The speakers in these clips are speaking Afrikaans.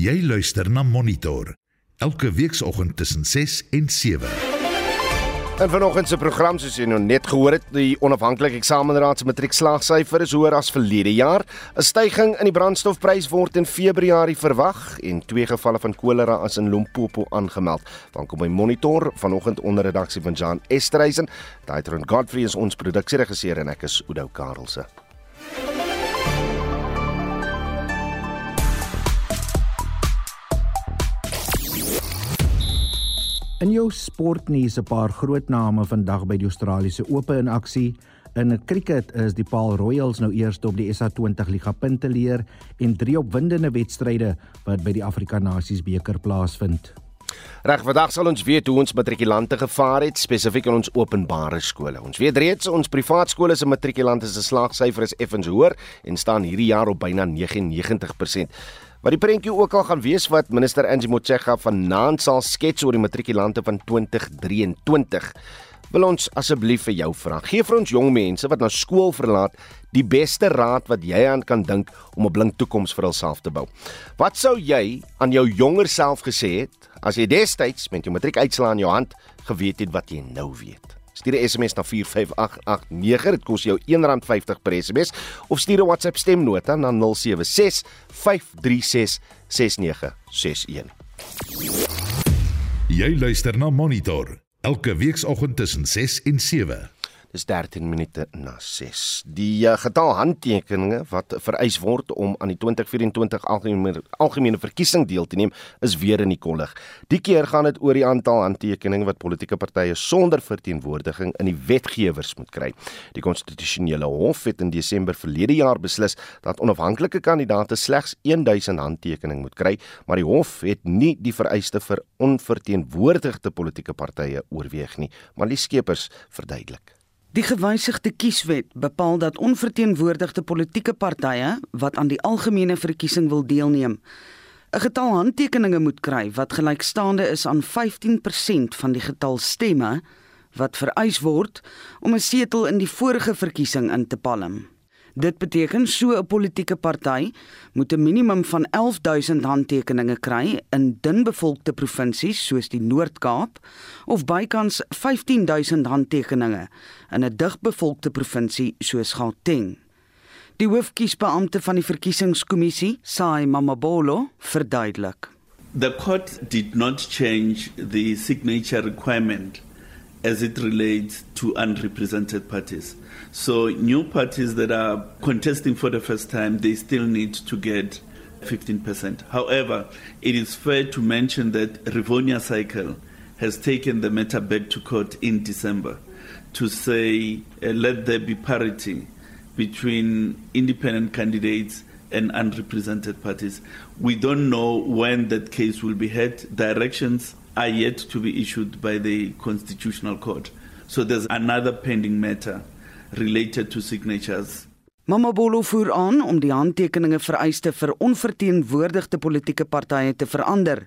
Jy luister na Monitor elke weekoggend tussen 6 en 7. En vanoggend se program soos jy nou net gehoor het, die onafhanklike eksamenraad se matriekslaagsyfer is hoër as verlede jaar. 'n Stygings in die brandstofprys word in Februarie verwag en twee gevalle van kolera as in Limpopo aangemeld. Dan kom by monitor vanoggend onder redaksie van Jan Estreisen. Daitron Godfrey is ons produksieregisseur en ek is Udo Karlse. In jou sportnuus 'n paar groot name vandag by die Australiese Ope in aksie. In cricket is die Paul Royals nou eerste op die SA20 Liga punte leer en drie opwindende wedstryde wat by die Afrika Nasies beker plaasvind. Reg, vandag sal ons weet hoe ons matrikulante gevaar het spesifiek in ons openbare skole. Ons weet reeds ons privaat skole se matrikulante se slaagsyfer is effens hoër en staan hierdie jaar op byna 99%. Wat die prentjie ook al gaan wees wat minister Angie Motshega vanaand sal skets oor die matrikulante van 2023. Wil ons asseblief vir jou vra, gee vir ons jong mense wat na skool verlaat die beste raad wat jy aan kan dink om 'n blink toekoms vir hulself te bou. Wat sou jy aan jou jonger self gesê het as jy destyds met jou matriekuitslae in jou hand geweet het wat jy nou weet? Stuur 'n SMS na 45889. Dit kos jou R1.50 per SMS of stuur 'n WhatsApp stemnota na 076 536 6961. Jy luister na Monitor elke weekoggend tussen 6 en 7. Dis 13 minute na 6. Die uh, getal handtekeninge wat vereis word om aan die 2024 algemene algemene verkiesing deel te neem, is weer in die kollig. Die keer gaan dit oor die aantal handtekeninge wat politieke partye sonder verteenwoordiging in die wetgewers moet kry. Die konstitusionele hof het in Desember verlede jaar beslis dat onafhanklike kandidaate slegs 1000 handtekeninge moet kry, maar die hof het nie die vereiste vir onverteenwoordigde politieke partye oorweeg nie, maar die skepers verduidelik. Die gewysigde kieswet bepaal dat onverteenwoordigde politieke partye wat aan die algemene verkiesing wil deelneem, 'n getal handtekeninge moet kry wat gelykstaande is aan 15% van die getal stemme wat vereis word om 'n setel in die vorige verkiesing in te palm. Dit beteken so 'n politieke party moet 'n minimum van 11000 handtekeninge kry in dunbevolkte provinsies soos die Noord-Kaap of bykans 15000 handtekeninge in 'n digbevolkte provinsie soos Gauteng. Die hoofkiesbeampte van die verkiesingskommissie, Sai Mamabolo, verduidelik. The court did not change the signature requirement as it relates to unrepresented parties. So new parties that are contesting for the first time, they still need to get 15%. However, it is fair to mention that Rivonia Cycle has taken the matter back to court in December to say uh, let there be parity between independent candidates and unrepresented parties. We don't know when that case will be heard. Directions are yet to be issued by the Constitutional Court. So there's another pending matter related to signatures. Mamabolo voer aan om die handtekeninge vereiste vir onverteenwoordigde politieke partye te verander,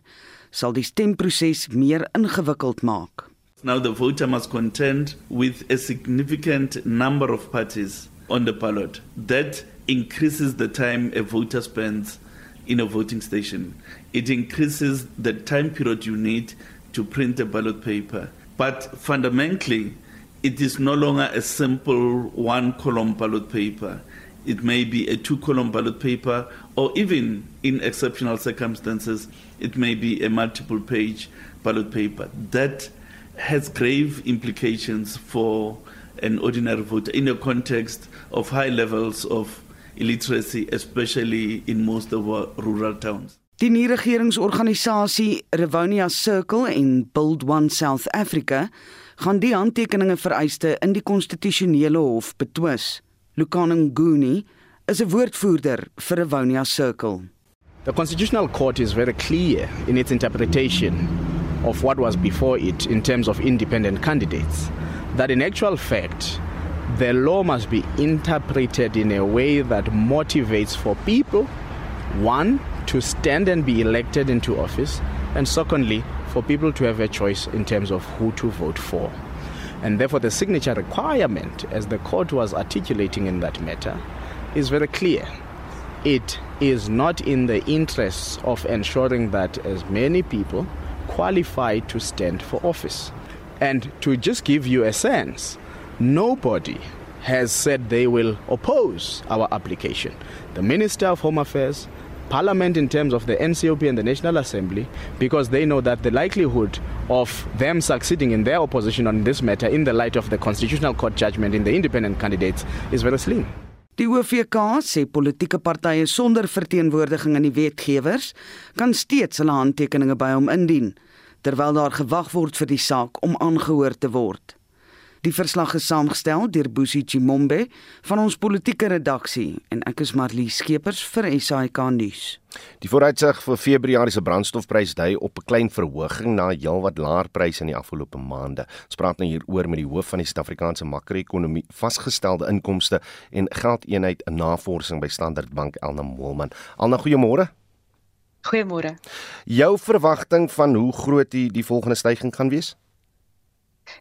sal die stemproses meer ingewikkeld maak. Now the voter must contend with a significant number of parties on the ballot. That increases the time a voter spends in a voting station. It increases the time period you need to print a ballot paper. But fundamentally, it is no longer a simple one column ballot paper. It may be a two column ballot paper, or even in exceptional circumstances, it may be a multiple page ballot paper. That has grave implications for an ordinary voter in the context of high levels of illiteracy, especially in most of our rural towns. Die nie-regeringsorganisasie Rivonia Circle en Build One South Africa gaan die handtekeninge vereiste in die konstitusionele hof betwis. Lukanen Guni is 'n woordvoerder vir Rivonia Circle. The Constitutional Court is very clear in its interpretation of what was before it in terms of independent candidates. That in actual fact, the law must be interpreted in a way that motivates for people, one, to stand and be elected into office, and secondly, for people to have a choice in terms of who to vote for. And therefore, the signature requirement, as the court was articulating in that matter, is very clear. it is not in the interests of ensuring that as many people qualify to stand for office. And to just give you a sense, nobody has said they will oppose our application. The Minister of Home Affairs, Parliament in terms of the NCOP and the National Assembly, because they know that the likelihood of them succeeding in their opposition on this matter in the light of the Constitutional Court judgment in the independent candidates is very slim. Die OVK sê politieke partye sonder verteenwoordiging in die wetgewers kan steeds hulle handtekeninge by hom indien terwyl daar gewag word vir die saak om aangehoor te word. Die verslag is saamgestel deur Busi Chimombe van ons politieke redaksie en ek is Marlie Skeepers vir SAK nuus. Die vooruitsig vir Februarie se brandstofprys dui op 'n klein verhoging na heelwat laer pryse in die afgelope maande. Ons praat nou hieroor met die hoof van die Suid-Afrikaanse makro-ekonomie vasgestelde inkomste en geldeenheid in navorsing by Standard Bank Elna Moelman. Alna goeiemôre. Goeiemôre. Jou verwagting van hoe groot die die volgende stygings gaan wees?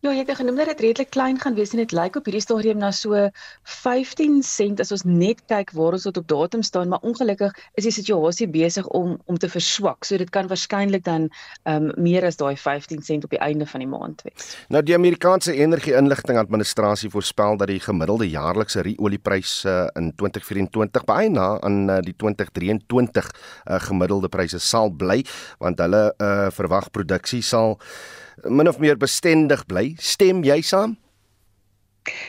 Ja, jy het genoem dat dit redelik klein gaan wees en dit lyk op hierdie stadium na so 15 sent as ons net kyk waar ons tot op datum staan, maar ongelukkig is die situasie besig om om te verswak. So dit kan waarskynlik dan ehm um, meer as daai 15 sent op die einde van die maand wees. Nou die Amerikaanse Energie-inligting Administrasie voorspel dat die gemiddelde jaarlikse oliepryse uh, in 2024 baie na aan uh, die 2023 uh, gemiddelde pryse sal bly, want hulle uh, verwag produksie sal min of meer bestendig bly. Stem jy saam?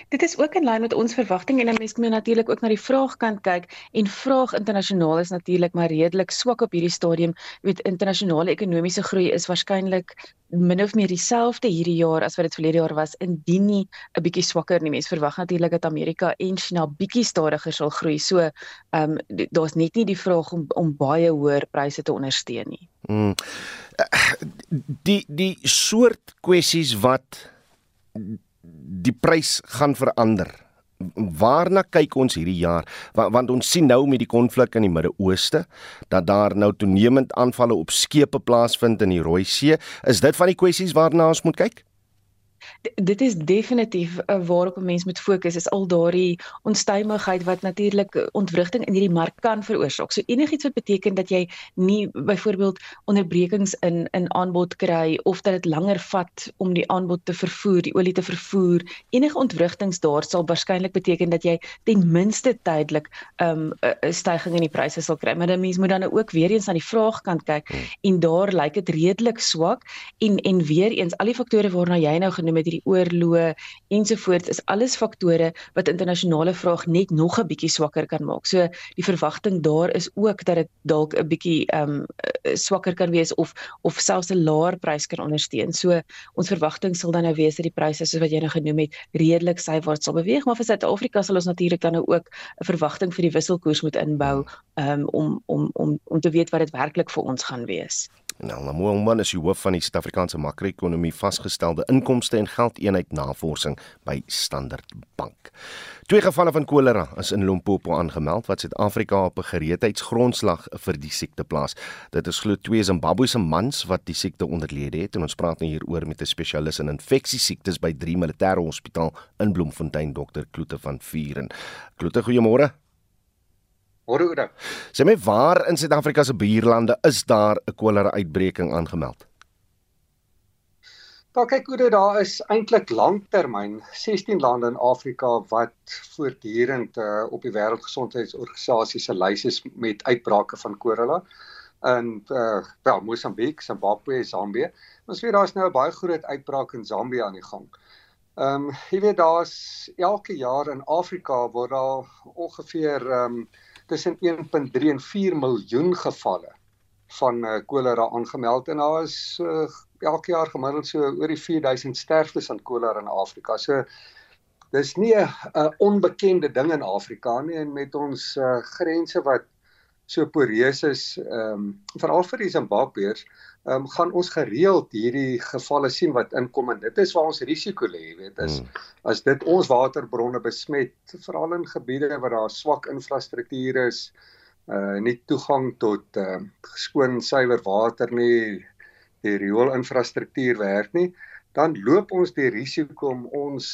Dit is ook in lyn met ons verwagting en 'n mens moet natuurlik ook na die vraagkant kyk en vraag internasionaal is natuurlik maar redelik swak op hierdie stadium. Jy weet internasionale ekonomiese groei is waarskynlik min of meer dieselfde hierdie jaar as wat dit verlede jaar was indien nie 'n bietjie swakker nie. Mense verwag natuurlik dat Amerika en China bietjie stadiger sal groei. So, ehm um, daar's net nie die vraag om om baie hoër pryse te ondersteun nie. Mm. Die die soort kwessies wat die prys gaan verander. Waarna kyk ons hierdie jaar? Want, want ons sien nou met die konflik in die Midde-Ooste dat daar nou toenemend aanvalle op skepe plaasvind in die Rooi See. Is dit van die kwessies waarna ons moet kyk? Dit is definitief uh, waarop 'n mens moet fokus is al daardie onstuimigheid wat natuurlik eh, ontwrigting in hierdie mark kan veroorsaak. So enigiets wat beteken dat jy nie byvoorbeeld onderbrekings in in aanbod kry of dat dit langer vat om die aanbod te vervoer, die olie te vervoer, enige ontwrigtings daar sal waarskynlik beteken dat jy ten minste tydelik 'n um, stygings in die pryse sal kry. Maar 'n mens moet dan ook weer eens aan die vraagkant kyk hmm. en daar lyk dit redelik swak en en weer eens al die faktore waarna jy nou genoem het hierdie oorloë ensovoorts is alles faktore wat internasionale vraag net nog 'n bietjie swakker kan maak. So die verwagting daar is ook dat dit dalk 'n bietjie ehm um, swakker kan wees of of selfs 'n laer prys kan ondersteun. So ons verwagting sal dan nou wees dat die pryse soos wat jy nou genoem het redelik sywaarts sal beweeg, maar vir Suid-Afrika sal ons natuurlik dan nou ook 'n verwagting vir die wisselkoers moet inbou um, om om om om te weet wat dit werklik vir ons gaan wees. Nou, Lamoelman is die hoof van die Suid-Afrikaanse makro-ekonomie vasgestelde inkomste en geldeenheid navorsing by Standard Bank. Twee gevalle van kolera is in Limpopo aangemeld wat Suid-Afrika op 'n gereedheidsgrondslag vir die siekte plaas. Dit is glo twee Zimbabwese mans wat die siekte onderlede het en ons praat nou hieroor met 'n spesialis in infeksiesiektes by 3 Militêre Hospitaal in Bloemfontein, Dr. Kloete van Vuren. Kloete, goeiemôre. Môre Oude. Sê my waar in Suid-Afrika se buurlande is daar 'n kolera uitbreking aangemeld? Daar kyk hoe daar is eintlik lanktermyn 16 lande in Afrika wat voortdurend uh, op die wêreldgesondheidsorganisasie se lys is met uitbrake van kolera in uh, wel Mosambiek, Zimbabwe, Zambië. Ons weet daar's nou 'n baie groot uitbraak in Zambië aan die gang. Ehm um, jy weet daar's elke jaar in Afrika word daar ongeveer ehm um, tussen 1.3 en 4 miljoen gevalle van kolera uh, aangemeld en daar is uh, elke jaar gemiddeld so oor die 4000 sterftes aan kolera in Afrika. So dis nie 'n onbekende ding in Afrika nie en met ons uh, grense wat so poreus is, ehm um, veral vir die Zimbabweërs, um, gaan ons gereeld hierdie gevalle sien wat inkom en dit is waar ons risiko lê, jy weet, as hmm. as dit ons waterbronne besmet, veral in gebiede waar daar swak infrastruktuur is, uh nie toegang tot uh skoon suiwer water nie, die riool infrastruktuur werk nie, dan loop ons die risiko om ons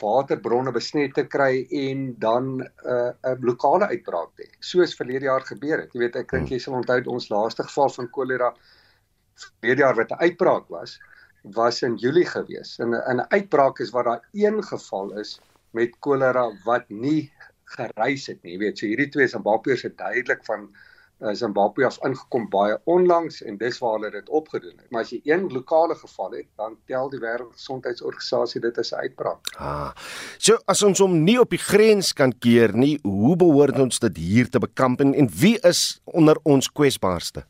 waterbronne besmet te kry en dan 'n uh, 'n lokale uitbraak te hê. Soos verlede jaar gebeur het. Jy weet, ek dink hmm. jy sal onthou ons laaste geval van kolera verlede jaar wat 'n uitbraak was, was in Julie gewees. En 'n uitbraak is wat daar een geval is met kolera wat nie gereis het nie. Jy weet, so hierdie twee Zimbabwe se duidelik van uh, Zimbabwe af ingekom baie onlangs en dis waar hulle dit opgedoen het. Maar as jy een lokale geval het, dan tel die Wêreldgesondheidsorganisasie dit as 'n uitbraak. Ah. So as ons hom nie op die grens kan keer nie, hoe behoort ons dit hier te bekamp en, en wie is onder ons kwesbaarste?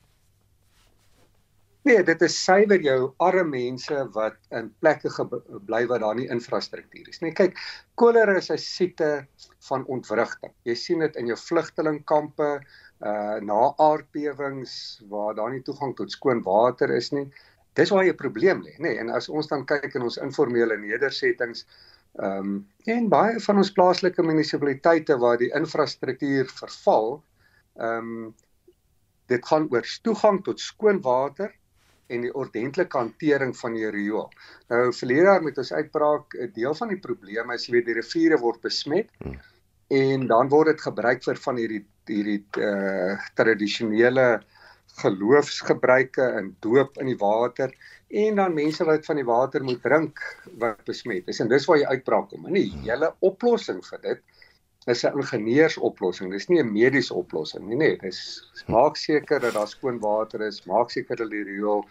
Nee, dit is suiwer jou arme mense wat in plekke bly waar daar nie infrastruktuur is nie. Kyk, kolera is 'n siekte van ontwrigting. Jy sien dit in jou vlugtelingkampe, uh na aardbewings waar daar nie toegang tot skoon water is nie. Dis waar jy 'n probleem lê, nê? En as ons dan kyk in ons informele nedersettings, ehm um, en baie van ons plaaslike munisipaliteite waar die infrastruktuur verval, ehm um, dit gaan oor toegang tot skoon water en die ordentlike hantering van die riool. Nou verlede jaar met ons uitbraak, 'n deel van die probleme is jy weet die riviere word besmet. Hmm en dan word dit gebruik vir van hierdie hierdie uh tradisionele geloofsgebruike in doop in die water en dan mense wat van die water moet drink wat besmet is en dis waar jy uitbraak kom. En die hele oplossing vir dit is 'n ingenieursoplossing. Dis nie 'n mediese oplossing nie, nee, dis maak seker dat daar skoon water is, maak seker dat die riool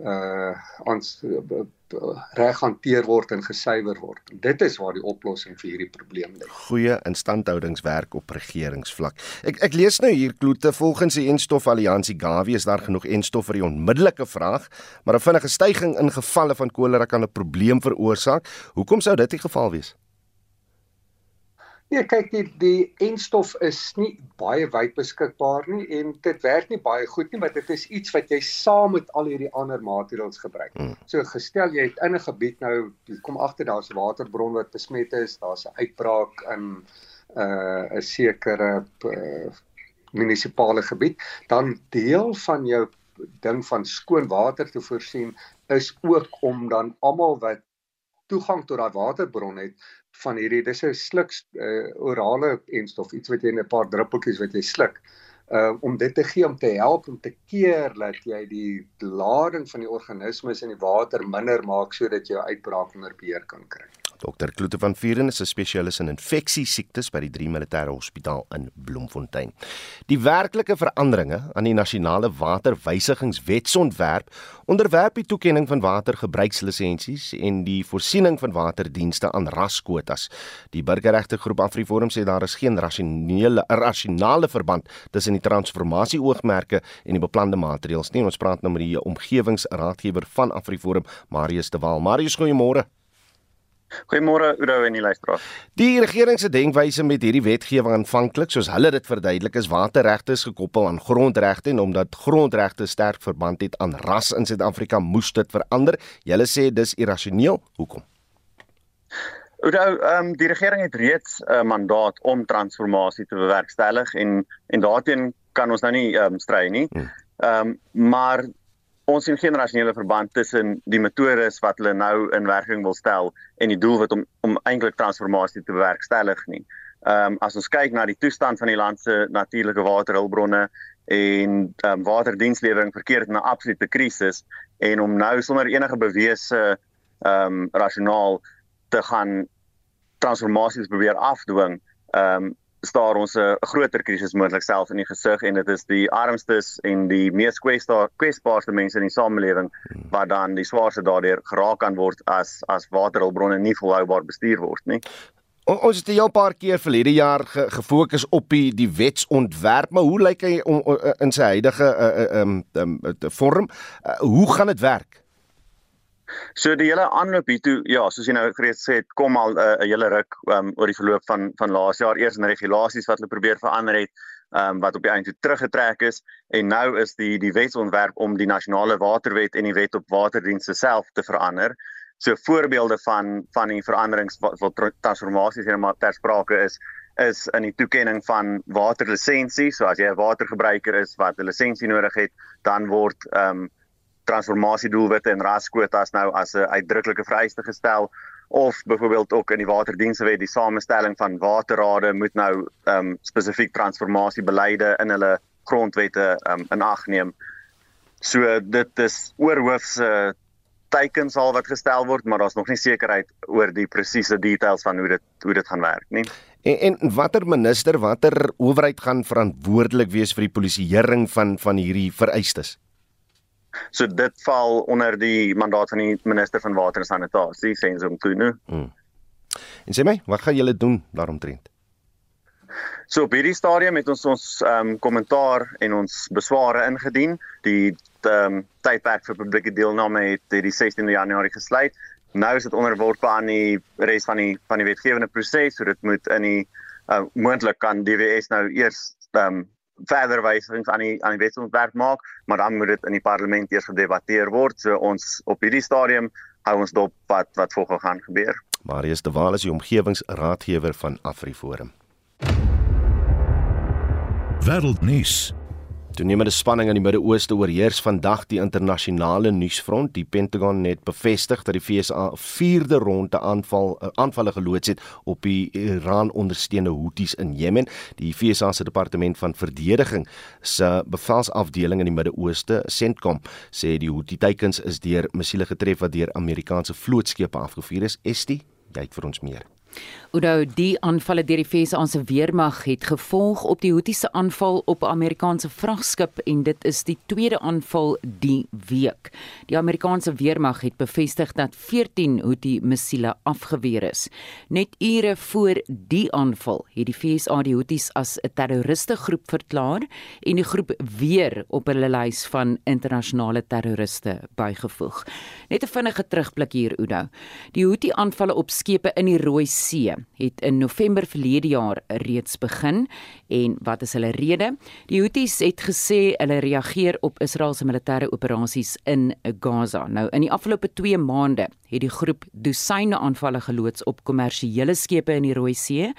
uh ons uh, reg hanteer word en gesuiwer word. Dit is waar die oplossing vir hierdie probleem lê. Goeie instandhoudingswerk op regeringsvlak. Ek ek lees nou hier klote volgens die Enstof Alliansie Gawie is daar genoeg enstof vir die onmiddellike vraag, maar 'n vinnige stygings in gevalle van kolera kan 'n probleem veroorsaak. Hoekom sou dit die geval wees? Nee, kyk die die enstof is nie baie wyd beskikbaar nie en dit werk nie baie goed nie, maar dit is iets wat jy saam met al hierdie ander materiale gebruik. Hmm. So gestel jy het in 'n gebied nou kom agter daar's 'n waterbron wat besmet is, daar's 'n uitbraak in 'n uh, 'n sekere uh, munisipale gebied, dan deel van jou ding van skoon water te voorsien is ook om dan almal wat toegang tot daai waterbron het van hierdie dis 'n sluk uh, orale enstof iets wat jy in 'n paar druppeltjies wat jy sluk uh, om dit te gee om te help om te keer dat jy die lading van die organismes in die water minder maak sodat jy uitbraak onder beheer kan kry. Dr. Kloete van Vuren is 'n spesialis in infeksie siektes by die 3 Militêre Hospitaal in Bloemfontein. Die werklike veranderinge aan die nasionale waterwysigingswetsontwerp onderwerp die toekenning van watergebruikslisensies en die voorsiening van waterdienste aan raskwotas. Die burgerregte groep Afriforum sê daar is geen rasionele rasionale verband tussen die transformasie-oogmerke en die beplande maatreëls nie. Ons praat nou met die omgewingsraadgewer van Afriforum, Marius de Waal. Marius, goeiemôre. Goeiemôre Oudo en die luisteraars. Die regering se denkwyse met hierdie wetgewing aanvanklik, soos hulle dit verduidelik, is waterregte is gekoppel aan grondregte en omdat grondregte sterk verband het aan ras in Suid-Afrika, moes dit verander. Julle sê dis irrasioneel. Hoekom? Oudo, ehm um, die regering het reeds 'n uh, mandaat om transformasie te bewerkstellig en en daarteen kan ons nou nie ehm um, stry nie. Hmm. Ehm um, maar ons sien geen rasionele verband tussen die metodes wat hulle nou in werking wil stel en die doel wat om om eintlik transformasie te bewerkstellig nie. Ehm um, as ons kyk na die toestand van die land se natuurlike waterhulpbronne en ehm um, waterdienslewering verkeer dit na absolute krisis en om nou sonder enige bewese ehm um, rasionaal te gaan transformasies probeer afdwing ehm um, staar ons 'n groter krisis moontlik self in die gesig en dit is die armstes en die mees kwesbaarste mense in die samelewing hmm. wat dan die swaarste daardeur geraak kan word as as waterhulpbronne nie volhoubaar bestuur word nie. O, ons het 'n heel paar keer verlede jaar ge, gefokus op die die wetsontwerp, maar hoe lyk hy om, in sy huidige uh, um, um, vorm? Uh, hoe gaan dit werk? So die hele aanloop hiertoe, ja, soos jy nou gereeds sê, kom al eh, 'n uh, hele ruk um, oor die verloop van van laas jaar eers in regulasies wat hulle probeer verander het, um, wat op die einde toe teruggetrek is en nou is die die wetsontwerp om die nasionale waterwet en die wet op waterdienste self te verander. So voorbeelde van van die veranderings wat, wat transformasies maar ter sprake is is in die toekenning van waterlisensie. So as jy 'n watergebruiker is wat 'n lisensie nodig het, dan word ehm um, transformasiedoelwitte en raskwotas nou as 'n uitdruklike vereiste gestel of byvoorbeeld ook in die waterdienswet die samestelling van waterrade moet nou ehm um, spesifiek transformasiebeleide in hulle grondwette ehm um, in ag neem. So dit is oorhoofse teikens al wat gestel word, maar daar's nog nie sekerheid oor die presiese details van hoe dit hoe dit gaan werk nie. En, en watter minister, watter owerheid gaan verantwoordelik wees vir die polisieering van van hierdie vereistes? So dit val onder die mandaat van die minister van water en sanitasie, Senzo Mkhunu. Hmm. En sê my, wat gaan julle doen daaromtrent? So op hierdie stadium het ons ons ehm um, kommentaar en ons besware ingedien. Die ehm um, tydperk vir publieke deelname het die 16de Januarie gesluit. Nou is dit onderworpe aan die res van die van die wetgewende proses, so dit moet in die uh, moontlik kan DWS nou eers ehm um, verder wysigings aan die aan die wetsontwerp maak, maar dan moet dit in die parlement eers gedebatteer word. So ons op hierdie stadium hou ons dop wat wat volgende gaan gebeur. Marius de Waal is die omgewingsraadgewer van AfriForum. Wêreldnuus Toenemende spanning in die Midde-Ooste oorheers vandag die internasionale nuusfront. Die Pentagon het bevestig dat die VSA 'n vierde ronde aanval eh, aanvalle geloods het op die Iran-ondersteunde Houthis in Jemen. Die VSA se departement van verdediging se bevelsafdeling in die Midde-Ooste, CENTCOM, sê die Houthi-teikens is deur missiele getref wat deur Amerikaanse vlootskepe afgevuur is. Estie, jy het vir ons meer. Oudou die aanvalle deur die VSA se weermag het gevolg op die Houthi se aanval op 'n Amerikaanse vragskip en dit is die tweede aanval die week. Die Amerikaanse weermag het bevestig dat 14 Houthi missiele afgeweer is. Net ure voor die aanval het die VSA die Houthis as 'n terroriste groep verklaar en die groep weer op hulle lys van internasionale terroriste bygevoeg. Net 'n vinnige terugblik hier Oudou. Die Houthi aanvalle op skepe in die Rooi See het in November verlede jaar reeds begin en wat is hulle rede? Die Houthis het gesê hulle reageer op Israel se militêre operasies in Gaza. Nou in die afgelope 2 maande het die groep dosyne aanvalle geloods op kommersiële skepe in die Rooi See,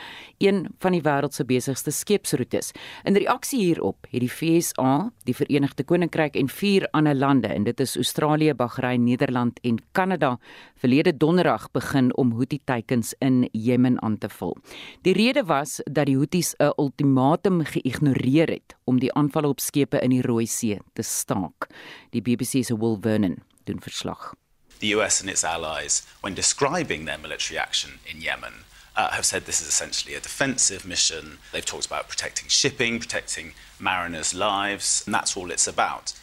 een van die wêreld se besigste skeepsroetes. In reaksie hierop het die FSA, die Verenigde Koninkryk en vier ander lande, en dit is Australië, Bahrein, Nederland en Kanada, verlede donderdag begin om Houthi-teikens in Jemen aan te val. Die rede was dat die Houthis 'n ultimatum geïgnoreer het om die aanvalle op skepe in die Rooi See te staak. Die BBC se Will Vernon doen verslag. The US and its allies when describing their military action in Yemen uh, have said this is essentially a defensive mission. They've talked about protecting shipping, protecting mariners' lives, and that's all it's about.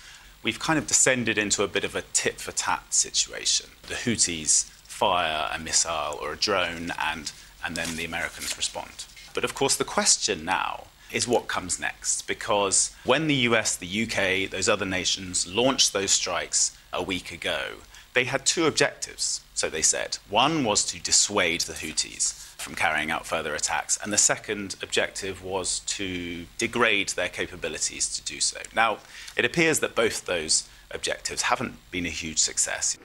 We've kind of descended into a bit of a tit for tat situation. The Houthis fire a missile or a drone and and then the Americans respond. But of course the question now is what comes next because when the US, the UK, those other nations launched those strikes a week ago, they had two objectives, so they said. One was to dissuade the Houthis from carrying out further attacks, and the second objective was to degrade their capabilities to do so. Now, it appears that both those objectives haven't been a huge success.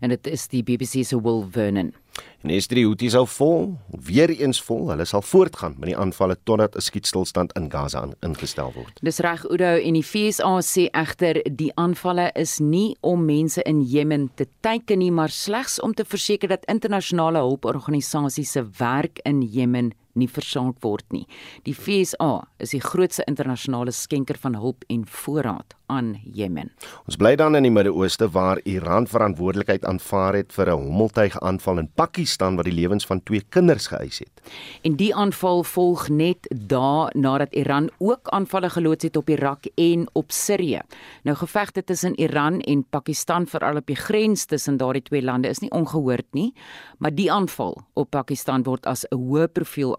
En dit is die BBC se Will Vernon. En Esdrie Houthi sal vol, weer eens vol, hulle sal voortgaan met die aanvalle totdat 'n skietstilstand in Gaza ingestel word. Dis reg Oudo en die FSA sê egter die aanvalle is nie om mense in Jemen te teiken nie, maar slegs om te verseker dat internasionale hulporganisasies se werk in Jemen nie versaak word nie. Die FSA is die grootste internasionale skenker van hulp en voorraad aan Jemen. Ons bly dan in die Midde-Ooste waar Iran verantwoordelikheid aanvaar het vir 'n hommeltuigaanval in Pakistan wat die lewens van twee kinders geëis het. En die aanval volg net dae nadat Iran ook aanvalle geloods het op Irak en op Sirië. Nou gevegte tussen Iran en Pakistan veral op die grens tussen daardie twee lande is nie ongehoord nie, maar die aanval op Pakistan word as 'n hoë profiel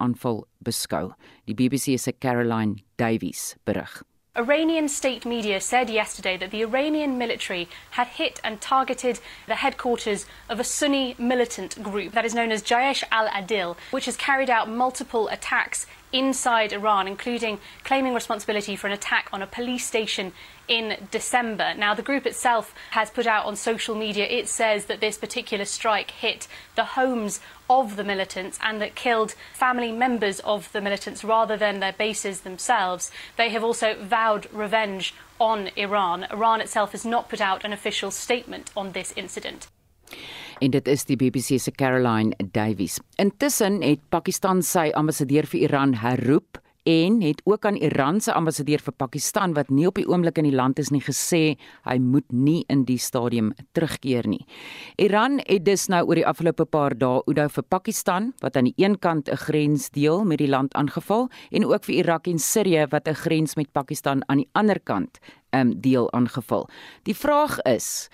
beskou. Die BBC se Caroline Davies berig. Iranian state media said yesterday that the Iranian military had hit and targeted the headquarters of a Sunni militant group that is known as Jaish al Adil, which has carried out multiple attacks inside Iran, including claiming responsibility for an attack on a police station in December. Now, the group itself has put out on social media, it says that this particular strike hit the homes of the militants and that killed family members of the militants rather than their bases themselves. They have also vowed revenge on Iran. Iran itself has not put out an official statement on this incident. En dit is die BBC se Caroline Davies. Intussen het Pakistan sy ambassadeur vir Iran herroep en het ook aan Iran se ambassadeur vir Pakistan wat nie op die oomblik in die land is nie gesê hy moet nie in die stadium terugkeer nie. Iran het dus nou oor die afgelope paar dae Oudo vir Pakistan wat aan die een kant 'n grens deel met die land aangeval en ook vir Irak en Sirië wat 'n grens met Pakistan aan die ander kant um, deel aangeval. Die vraag is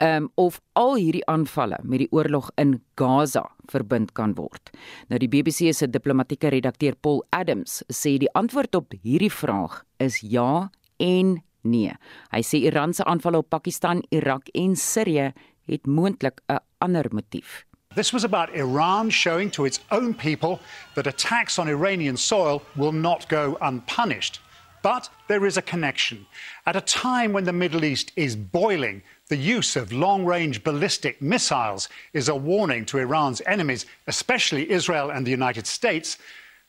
um, of al hierdie aanvalle met die oorlog in Gaza verbind kan word. Nou die BBC se diplomatieke redakteur Paul Adams sê die antwoord op hierdie vraag is ja en nee. Hy sê Iran se aanvalle op Pakistan, Irak en Sirië het moontlik 'n ander motief. This was about Iran showing to its own people that attacks on Iranian soil will not go unpunished. But there is a connection. At a time when the Middle East is boiling, the use of long range ballistic missiles is a warning to Iran's enemies, especially Israel and the United States,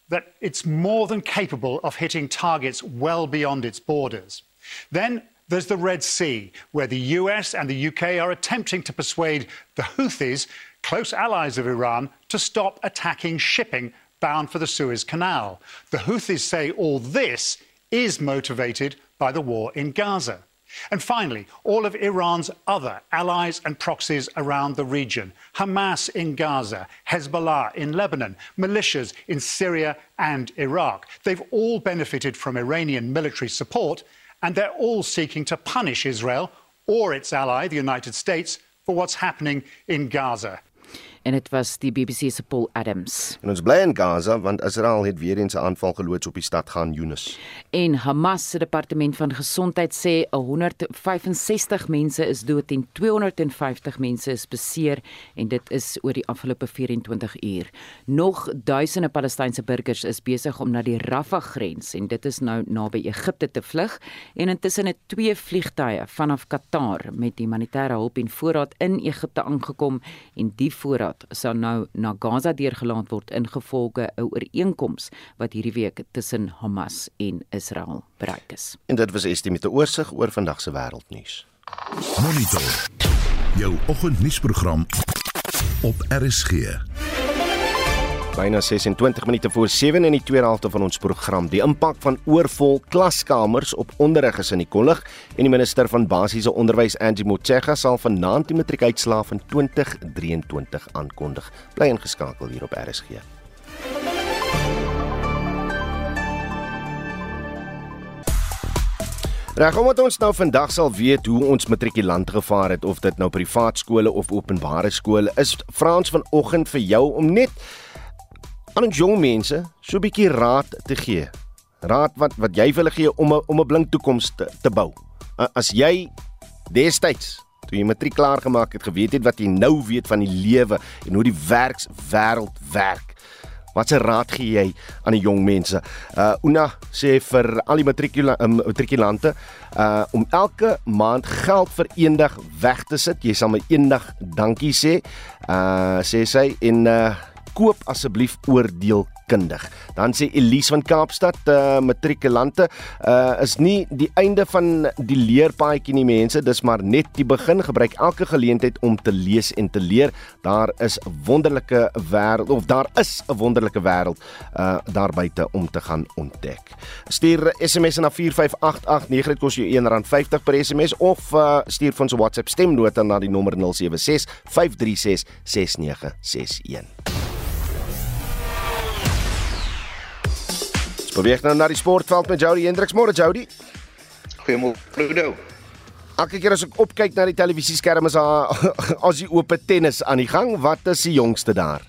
that it's more than capable of hitting targets well beyond its borders. Then there's the Red Sea, where the US and the UK are attempting to persuade the Houthis, close allies of Iran, to stop attacking shipping bound for the Suez Canal. The Houthis say all this is motivated by the war in Gaza. And finally, all of Iran's other allies and proxies around the region Hamas in Gaza, Hezbollah in Lebanon, militias in Syria and Iraq. They've all benefited from Iranian military support, and they're all seeking to punish Israel or its ally, the United States, for what's happening in Gaza. En dit was die BBC se Paul Adams. En ons bly in Gaza want Israel het weer eens 'n aanval geloods op die stad gaan Yunus. En Hamas se departement van gesondheid sê 165 mense is dood en 250 mense is beseer en dit is oor die afgelope 24 uur. Nog duisende Palestynse burgers is besig om na die Rafah grens en dit is nou naby Egipte te vlug en intussen het twee vliegtye vanaf Qatar met humanitêre hulp en voorraad in Egipte aangekom en die voorraad Assad sou nou na Gaza deurgelaat word ingevolge 'n ooreenkoms wat hierdie week tussen Hamas en Israel bereik is. En dit was Estie met 'n oorsig oor vandag se wêreldnuus. Monitor. Jou oggendnuusprogram op RSG byna 26 minute voor 7 in die tweede helfte van ons program. Die impak van oorvol klaskamers op onderrig is in die kollig en die minister van basiese onderwys Angie Motshega sal vanaand die matriekuitslae van 2023 aankondig. Bly ingeskakel hier op RSG. Reg, omdat ons nou vandag sal weet hoe ons matrikulante gevaar het of dit nou privaat skole of openbare skole is, Frans vanoggend vir jou om net aan ons jong mense so 'n bietjie raad te gee. Raad wat wat jy vir hulle gee om 'n om 'n blink toekoms te, te bou. As jy destyds toe jy matriek klaar gemaak het, geweet het wat jy nou weet van die lewe en hoe die werkswêreld werk. Watse raad gee jy aan die jong mense? Uh Una sê vir al die matrikula um, matrikulante uh om elke maand geld vir eendag weg te sit. Jy sal my eendag dankie sê. Uh sê sy en uh koop asseblief oordeelkundig. Dan sê Elise van Kaapstad, uh, matrikulante, uh, is nie die einde van die leerpaadjie nie mense, dis maar net die begin. Gebruik elke geleentheid om te lees en te leer. Daar is 'n wonderlike wêreld of daar is 'n wonderlike wêreld uh daar buite om te gaan ontdek. Stuur SMS na 45889 dit kos jou R1.50 per SMS of uh stuur vir ons WhatsApp stemnota na die nommer 076 536 6961. Beweeg nou na die sportveld met Jody Hendriks. Môre Jody. Goeiemôre Ludo. Elke keer as ek opkyk na die televisieskerm is daar as die oop tennis aan die gang. Wat is die jongste daar?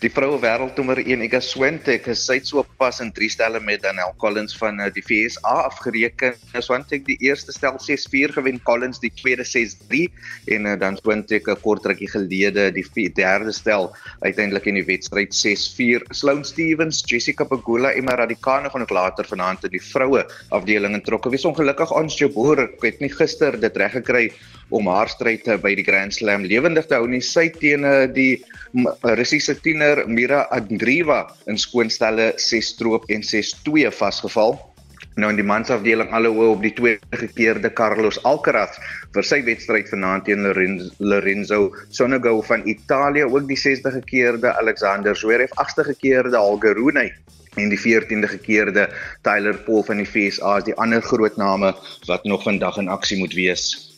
Die vroue wêreldnommer 1 Iga Swiatek het sy so pas in drie stelle met Danielle Collins van uh, die FSA afgereken. Swiatek die eerste stel 6-4 gewen, Collins die tweede 6-3 en uh, dan Swiatek 'n kort rukkie gelede die derde stel uiteindelik in die wedstryd 6-4. Sloane Stevens, Jessica Pegula en Maradikane gaan ook later vanaand in die vroue afdeling introkke. Wees ongelukkig ons Jabeur het nie gister dit reg gekry om haar stryd by die Grand Slam lewendig te hou nie. Sy teen eh, die Russiese tiener Mira Andreeva in skoonstelle 6 stroop en 6-2 vasgeval. Nou in die mansafdeling alle oë op die tweede gekeerde Carlos Alcaraz vir sy wedstryd vanaand teen Lorenzo Sonego van Italië, ook die 60 gekeerde Alexander Zverev, 8ste gekeerde Holger Rune en die 14de gekeerde Tyler Paul van die FSA is die ander groot name wat nog vandag in aksie moet wees.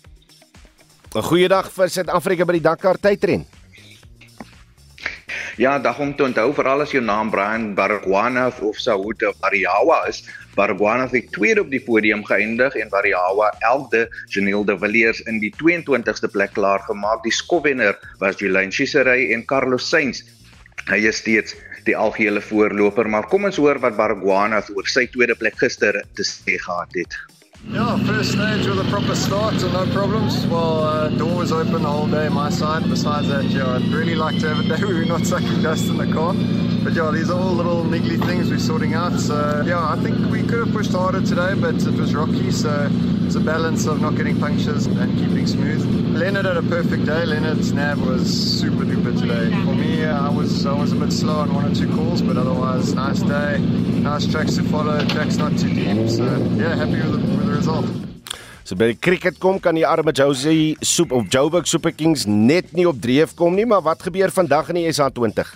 'n Goeie dag vir Suid-Afrika by die Dakar tydren. Ja, dag om te onthou veral as jou naam Brian Baragwana of Saud Ariawa is. Baragwana het tweede op die podium geëindig en Ariawa 11de. Janelle de Villiers in die 22ste plek klaar gemaak. Die skopwenner was Jolene Chiseray en Carlos Sainz. Hy is steeds die algehele voorloper, maar kom ons hoor wat Baragwana oor sy tweede plek gister te sê gehad het. Yeah, first stage with a proper start and no problems. Well, uh, door was open the whole day my side. Besides that, yeah, I'd really like to have a day where we're not sucking dust in the car. But yeah, these are all little niggly things we're sorting out. So yeah, I think we could have pushed harder today, but it was rocky. So it's a balance of not getting punctures and keeping smooth. Leonard had a perfect day. Leonard's nav was super duper today. For me, uh, I was I was a bit slow on one or two calls, but otherwise, nice day. Nice tracks to follow. Tracks not too deep. So yeah, happy with the, with the result. So by die cricket kom kan die arme Josie Soep of Joburg Super Kings net nie op dreef kom nie, maar wat gebeur vandag in die SA20?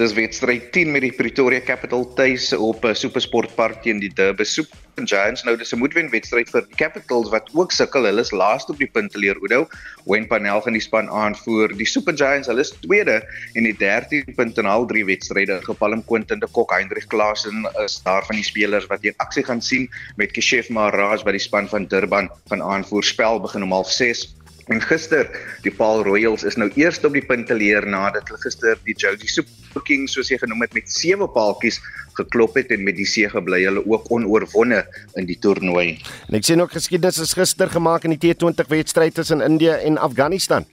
Dis wedstryd 10 met die Pretoria Capital tuis op 'n uh, supersportpark teen die Durban Super Giants. Nou dis 'n moedwen wedstryd vir die Capitals wat ook sukkel. Hulle is laaste op die punteleer Oudo. Wayne Panel gaan die span aanvoer. Die Super Giants, hulle is tweede en die 13 punte in al drie wedstryde. Gepalm Quentin de Kok, Hendrik Klaasen is daar van die spelers wat hier aksie gaan sien met Keshef Maharaj wat die span van Durban van aanvoer. Spel begin om 06:30 En gister, die Paul Royals is nou eers op die punt te leer nadat hulle gister die Jogie Super Kings soos jy genoem het met sewe paaltjies geklop het en met die see gebly hulle ook onoorwonde in die toernooi. En ek sien ook geskiedenis is gister gemaak in die T20 wedstryd tussen India en Afghanistan.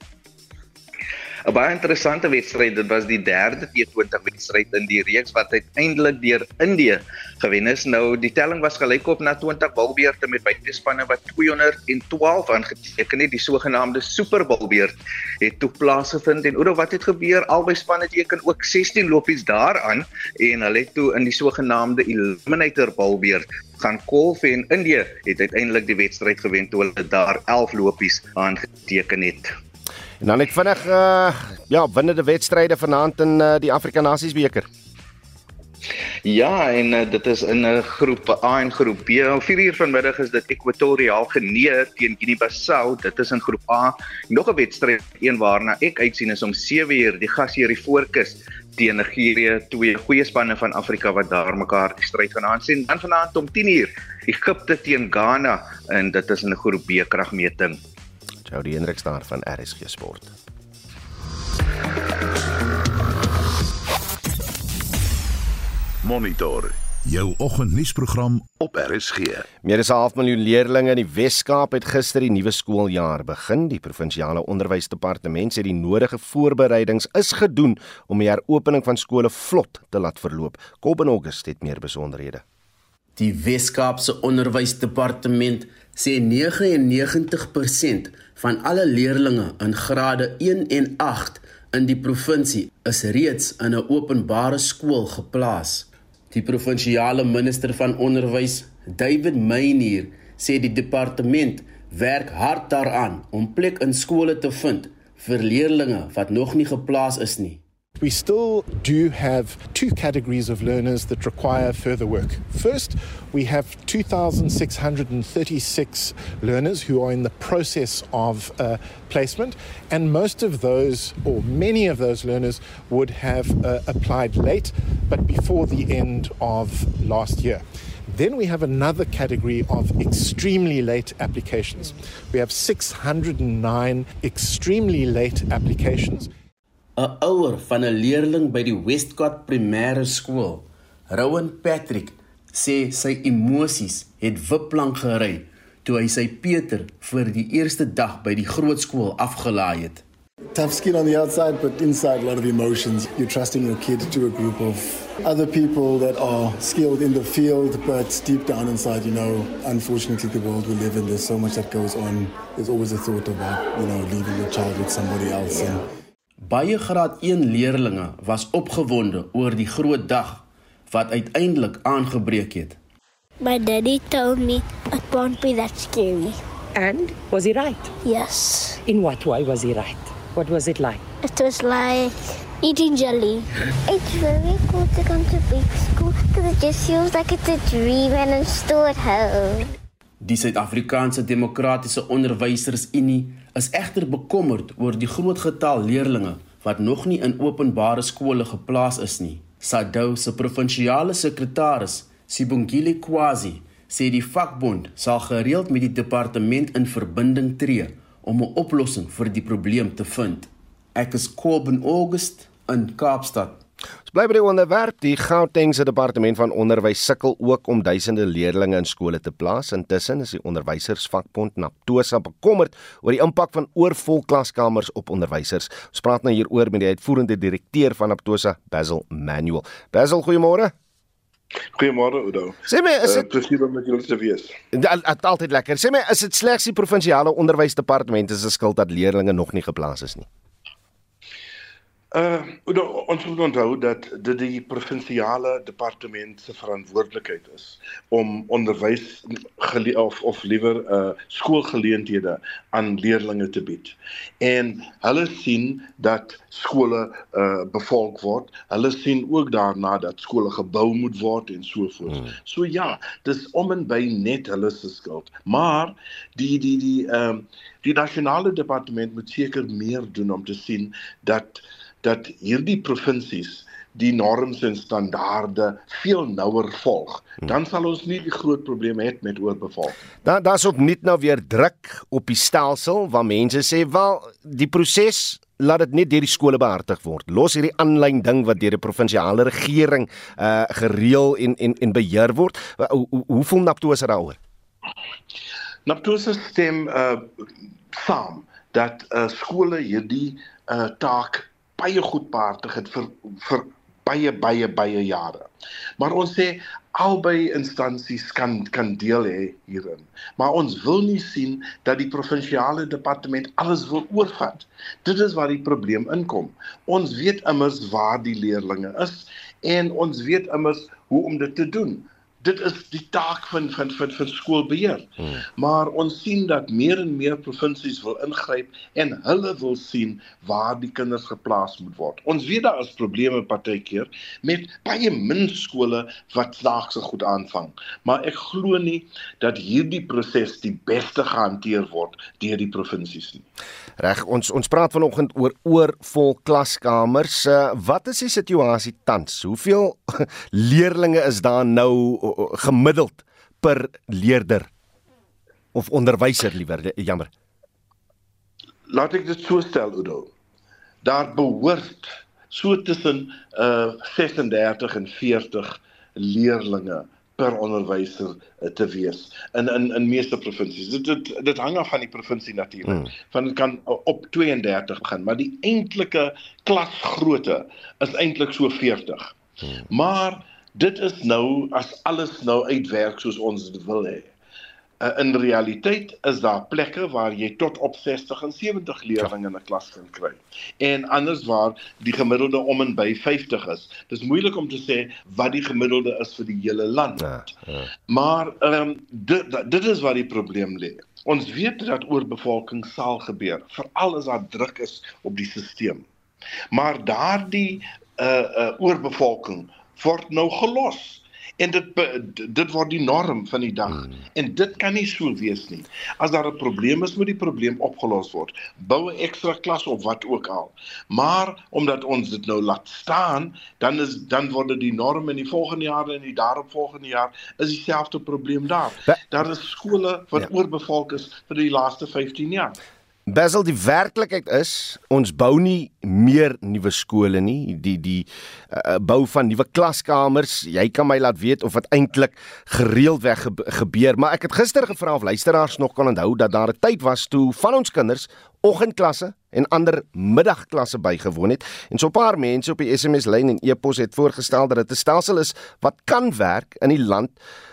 'n baie interessante wedstryd. Dit was die derde T20 wedstryd in die reeks wat uiteindelik deur Indië gewen is. Nou die telling was gelykop na 20 balbeurte met beide spanne wat 212 aangeteken het. Die sogenaamde Super Balbeurt het toe plaasgevind en oor wat het gebeur? Albei spanne teken ook 16 lopies daaraan en hulle het toe in die sogenaamde Eliminator Balbeurt gaan kolf en Indië het uiteindelik die wedstryd gewen toe hulle daar 11 lopies aangeteken het. En dan net vinnig uh ja, winnende wedstryde vanaand in uh, die Afrika Nasies beker. Ja, en uh, dit is in 'n uh, groep A en groep B. Om 4 uur vanmiddag is dit Equatorial Guinea teen Guinea-Bissau. Dit is in groep A. Nog 'n wedstryd een waarna ek uitsien is om 7 uur die gasheer die voorkus teen Nigerië, twee goeie spanne van Afrika wat daar mekaar die stryd gaan aansien. Dan vanaand om 10 uur Egipte teen Ghana en dit is in 'n groep B kragmeting. Jody Hendrik staan van RSG Sport. Monitor jou oggendnuusprogram op RSG. Meer as 'n half miljoen leerders in die Wes-Kaap het gister die nuwe skooljaar begin. Die provinsiale onderwysdepartement sê die nodige voorbereidings is gedoen om die heropening van skole vlot te laat verloop. Kobben August het meer besonderhede. Die Wes-Kaapse onderwysdepartement sê 99% van alle leerders in grade 1 en 8 in die provinsie is reeds in 'n openbare skool geplaas. Die provinsiale minister van onderwys, David Meyer, sê die departement werk hard daaraan om plek in skole te vind vir leerders wat nog nie geplaas is nie. We still do have two categories of learners that require further work. First, we have 2,636 learners who are in the process of uh, placement, and most of those, or many of those learners, would have uh, applied late, but before the end of last year. Then we have another category of extremely late applications. We have 609 extremely late applications. 'n ouer van 'n leerling by die Westcott Primêre Skool, Rowan Patrick, sê sy emosies het wipplank gery toe hy sy Peter vir die eerste dag by die groot skool afgelaai het. Tough skin on the outside, but inside a lot of emotions. You're trusting your kid to a group of other people that are skilled in the field, but deep down inside, you know, unfortunately, the world we live in, there's so much that goes on. There's always a thought about, you know, leaving your child with somebody else. And Baie graad 1 leerders was opgewonde oor die groot dag wat uiteindelik aangebreek het. My daddy told me it won't be that scary. And was he right? Yes. In what way was he right? What was it like? It was like eating jelly. It's very cool to come to big school because it just feels like it's a dream and I'm still at home. Die Suid-Afrikaanse Demokratiese Onderwysersunie is egter bekommerd oor die groot getal leerders wat nog nie in openbare skole geplaas is nie. SADU se provinsiale sekretaris, Sibongile Kwazi, sê die vakbond sal gereeld met die departement in verbinding tree om 'n oplossing vir die probleem te vind. Ek is Kobben August in Kaapstad. Ons bly by die onderwerp. Die Gautengse departement van onderwys sukkel ook om duisende leerders in skole te plaas. Intussen is die onderwysersvakbond Naptosa bekommerd oor die impak van oorvol klaskamers op onderwysers. Ons praat nou hieroor met die uitvoerende direkteur van Naptosa, Basil Manuel. Basil, goeiemôre. Goeiemôre Udo. Sê my, is dit uh, presies om met julle te wees? Dit is altyd lekker. Sê my, is dit slegs die provinsiale onderwysdepartement se skuld dat leerders nog nie geplaas is nie? Uh Udo, ons moet onthou dat dit die provinsiale departement se verantwoordelikheid is om onderwys of of liewer uh skoolgeleenthede aan leerders te bied. En hulle sien dat skole uh bevolk word. Hulle sien ook daarna dat skole gebou moet word en so voort. Hmm. So ja, dis om en by net hulle se skuld. Maar die die die ehm uh, die nasionale departement moet seker meer doen om te sien dat dat hierdie provinsies die norms en standaarde veel nouer volg, hmm. dan sal ons nie die groot probleme hê met oorbevolking. Dan daar's op nuut nou weer druk op die stelsel waar mense sê wel die proses laat dit net deur die skole behartig word. Los hierdie aanlyn ding wat deur die provinsiale regering uh gereël en en en beheer word. Hoe hoe, hoe voel Naptosa daaroor? Naptosa stem uh saam dat uh skole hierdie uh taak baie goed behartig het vir vir baie baie baie jare. Maar ons sê albei instansies kan kan deel hê hierin. Maar ons wil nie sien dat die provinsiale departement alles wil oorvat. Dit is waar die probleem inkom. Ons weet immers waar die leerdlinge is en ons weet immers hoe om dit te doen dit is die taak van van van van skoolbeheer. Hmm. Maar ons sien dat meer en meer provinsies wil ingryp en hulle wil sien waar die kinders geplaas moet word. Ons weet daar is probleme partykeer met baie min skole wat snaakse goed aanvang, maar ek glo nie dat hierdie proses die beste gehanteer word deur die provinsies nie. Reg, ons ons praat vanoggend oor oorvol klaskamers. Uh, wat is die situasie tans? Hoeveel leerders is daar nou gemiddeld per leerder of onderwyser liewer. Jammer. Laat ek dit so stel Udo. Daar behoort so tussen uh 36 en 40 leerdlinge per onderwyser uh, te wees in in in meeste provinsies dit dit dit hang af van die provinsie natuurlik hmm. van dit kan op 32 begin maar die eintlike klasgrootte is eintlik so 40 hmm. maar dit is nou as alles nou uitwerk soos ons dit wil hê. Uh, in realiteit is daar plekke waar jy tot op 60 en 70 leerders in 'n klas kan kry. En anders waar die gemiddelde om en by 50 is. Dis moeilik om te sê wat die gemiddelde is vir die hele land. Ja, ja. Maar ehm um, dit dit is waar die probleem lê. Ons weet dat oorbevolking sal gebeur, veral as daar druk is op die stelsel. Maar daardie uh uh oorbevolking word nou gelos. En dit dit word die norm van die dag. Hmm. en dit kan nie so wees nie. As daar 'n probleem is moet die probleem opgelos word. Bou 'n ekstra klas of wat ook al. Maar omdat ons dit nou laat staan dan is dan word dit die norm in die volgende jare en die daaropvolgende jaar is dieselfde probleem daar. Daar is skole wat ja. oorbevolk is vir die laaste 15 jaar Basil die werklikheid is ons bou nie meer nuwe skole nie. Die die uh, bou van nuwe klaskamers. Jy kan my laat weet of dit eintlik gereeld weg gebeur maar ek het gister gevra of luisteraars nog kan onthou dat daar 'n tyd was toe van ons kinders oggendklasse en ander middagklasse bygewoon het. En so 'n paar mense op die SMS lyn en e-pos het voorgestel dat dit 'n stelsel is wat kan werk in die land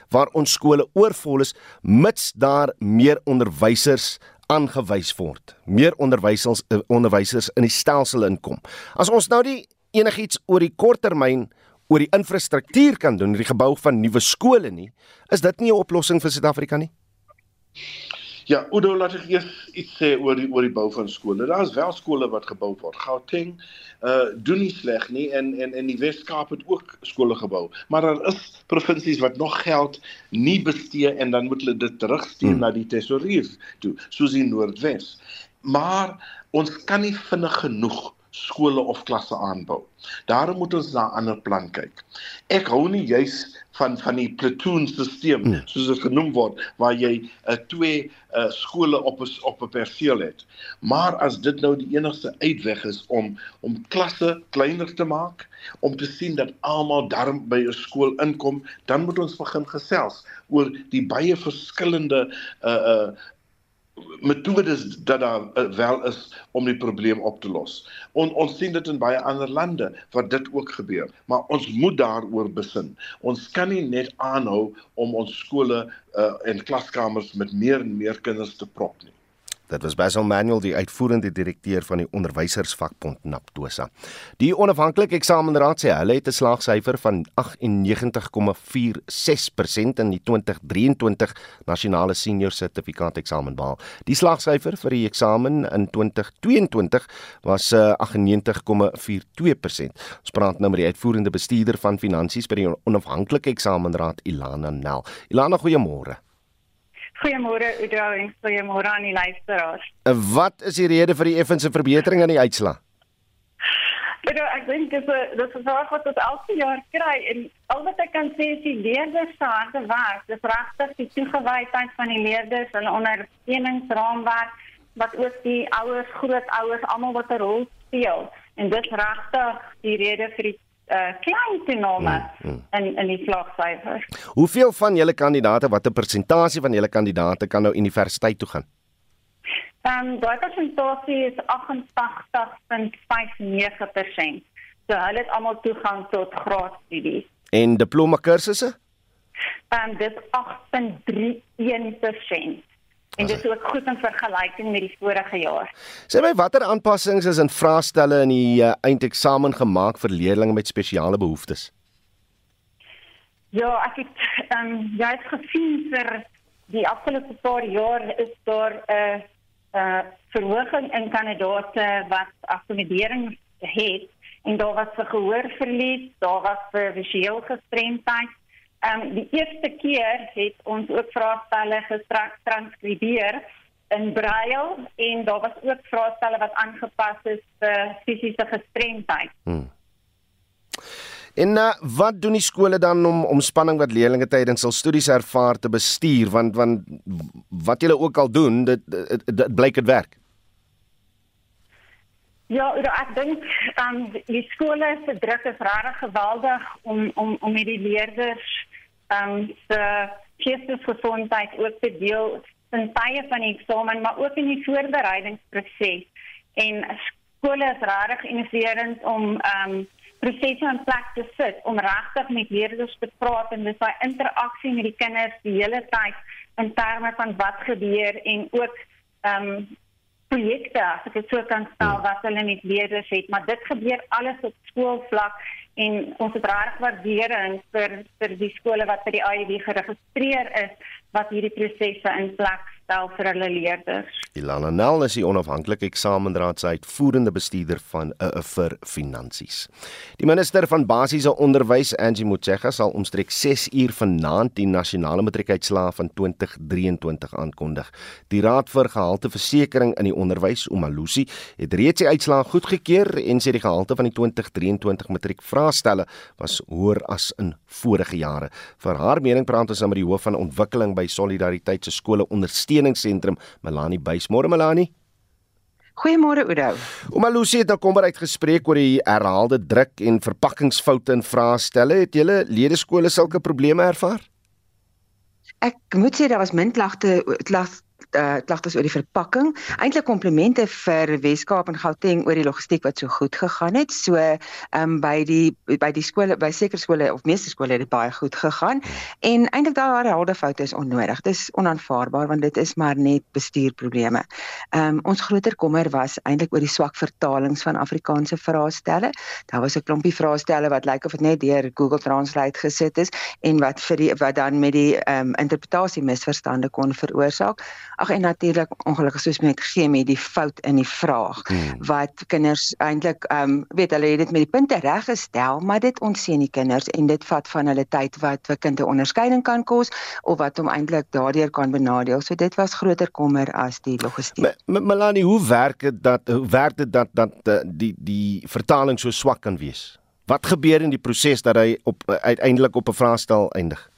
waar ons skole oorvol is mits daar meer onderwysers aangewys word. Meer onderwysers uh, onderwysers in die stelsel inkom. As ons nou die enigiets oor die korttermyn oor die infrastruktuur kan doen, die gebou van nuwe skole nie, is dit nie 'n oplossing vir Suid-Afrika nie? Ja, Udo laat ek eers iets sê oor die oor die bou van skole. Daar's wel skole wat gebou word. Gauteng uh doen nie sleg nie en en in die Wes-Kaap het ook skole gebou. Maar daar is provinsies wat nog geld nie bestee en dan moet hulle dit terugstuur hmm. na die tesourier toe, soos in Noordwes. Maar ons kan nie vinnig genoeg skole of klasse aanbou. Daarom moet ons na 'n ander plan kyk. Ek hou nie juis van van die platoon stelsel hmm. soos dit genoem word waar jy uh, twee uh, skole op 'n op 'n perseel het. Maar as dit nou die enigste uitweg is om om klasse kleiner te maak, om te sien dat almal daar by 'n skool inkom, dan moet ons begin gesels oor die baie verskillende uh uh metodes dat daar uh, wel is om die probleem op te los. On, ons sien dit in baie ander lande waar dit ook gebeur, maar ons moet daaroor besin. Ons kan nie net aanhou om ons skole uh, en klaskamers met meer en meer kinders te prop nie. Dit was Basil Manuel, die uitvoerende direkteur van die onderwysersvakbond Naptosa. Die onafhanklike eksamenraad sê hulle het 'n slaagsyfer van 98,46% in die 2023 nasionale senior sertifikaat eksamen behaal. Die slaagsyfer vir die eksamen in 2022 was 98,42%. Eh, Ons praat nou met die uitvoerende bestuurder van finansies by die onafhanklike eksamenraad Ilana Nel. Ilana, goeiemôre. Goeiemôre Udo en goeiemôre aan die luisteraars. Wat is die rede vir die effense verbetering in die uitslaa? Udo, ek dink dit is dit is wat wat ons elke jaar kry en al wat ek kan sê is die leerders se harde werk. Dis regtig die toegewydheid van die leerders, hulle ondersteuningsraamwerk wat ook die ouers, grootouers almal wat 'n rol speel. En dit regtig die rede vir die uh klein toename hmm, hmm. in in die slagsyfers. Hoeveel van julle kandidate, watter persentasie van julle kandidate kan nou universiteit toe gaan? Ehm um, daai persentasie is 88.59%. So hulle het almal toegang tot graadstudies. En diploma kursusse? Ehm um, dit 8.31%. En dit is ook goed in vergelyking met die vorige jaar. Sê my watter aanpassings is in vraestelle in die uh, eindeksamen gemaak vir leerders met spesiale behoeftes? Ja, ek het ehm um, jy het gesien vir die afgelope paar jaar is daar 'n uh, 'n uh, verhoging in kandidate wat akkommodering het en daar was vir gehoorverlies, daar was vir visuele gestremdheid Ehm um, die eerste keer het ons ook vraestelle getranskribeer in braille en daar was ook vraestelle wat aangepas is vir fisiese gestremdheid. Hmm. En uh, wat doen die skole dan om om spanning wat leerders tydens hul studies ervaar te bestuur want want wat julle ook al doen dit dit, dit blyk dit werk. Ja, ek dink um, die skole se druk is regtig geweldig om om om met die leerders um se geestesgesondheid ook te deel in tye van die eksamen, maar ook in die voorbereidingsproses. En skole is regtig innoverend om um prosesse in plek te sit om regtig met leerders te praat en dis daai interaksie met die kinders die hele tyd in terme van wat gebeur en ook um projekte as ek dit so kan stel wat hulle met leerders het maar dit gebeur alles op skoolvlak en ons het regtig waardering vir vir die skole wat by die IED geregistreer is wat hierdie prosesse in plek stel vir hulle leerders. Ilana Nel is die onafhanklike eksamenraad se uitvoerende bestuurder van 'n uh, vir finansies. Die minister van basiese onderwys, Angie Motshega, sal omstreeks 6 uur vanaand die nasionale matriekuitslae van 2023 aankondig. Die Raad vir Gehalteversekering in die Onderwys, Omalusi, het reeds die uitslae goedgekeur en sê die gehalte van die 2023 matriekvraestelle was hoër as in vorige jare. Vir haar mening praat ons nou met die hoof van ontwikkeling by Solidariteit se skole ondersteuningsentrum, Melanie Buysmore Melanie. Goeiemôre Oudo. Omalusi het nou kom uit gespreek oor die herhaalde druk en verpakkingsfoute in vraestelle. Het julle ledeskole sulke probleme ervaar? Ek moet sê daar was min klagte klag uh, klagtes oor die verpakking. Eintlik komplimente vir Weskaap en Gauteng oor die logistiek wat so goed gegaan het. So ehm um, by die by die skole by sekere skole of meeste skole het dit baie goed gegaan. En eintlik daar herhaalde foute is onnodig. Dit is onaanvaarbaar want dit is maar net bestuurprobleme. Ehm um, ons groter kommer was eintlik oor die swak vertalings van Afrikaanse vraestelle. Daar was 'n klompie vraestelle wat lyk of dit net deur Google Translate gesit is en wat vir die wat dan met die ehm um, interpretasie misverstande kon veroorsaak. Ag en natuurlik ongelukkig soos met chemie die fout in die vraag hmm. wat kinders eintlik ehm um, weet hulle het dit met die punte reggestel, maar dit ontseën die kinders en dit vat van hulle tyd wat 'n kind 'n onderskeiding kan kos of wat hom eintlik daardeur kan benadeel. So dit was groter kommer as die logistiek. Melanie, hoe werk dit dat hoe werk dit dat dat eh, die die vertaling so swak kan wees? Wat gebeur in die proses dat hy op uiteindelik op 'n vraestel eindig?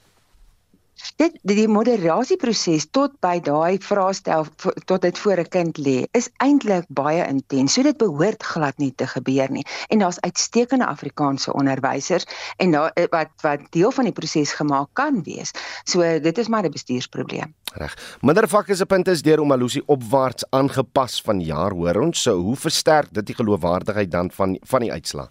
Dit die moderasieproses tot by daai vraestel tot dit voor 'n kind lê is eintlik baie intens. So dit behoort glad nie te gebeur nie. En daar's uitstekende Afrikaanse onderwysers en daar eh, wat wat deel van die proses gemaak kan wees. So dit is maar 'n bestuursprobleem. Reg. Mindervakke se punt is deur om Alusi opwaarts aangepas van jaar hoor ons. So hoe versterk dit die geloofwaardigheid dan van van die uitslaa?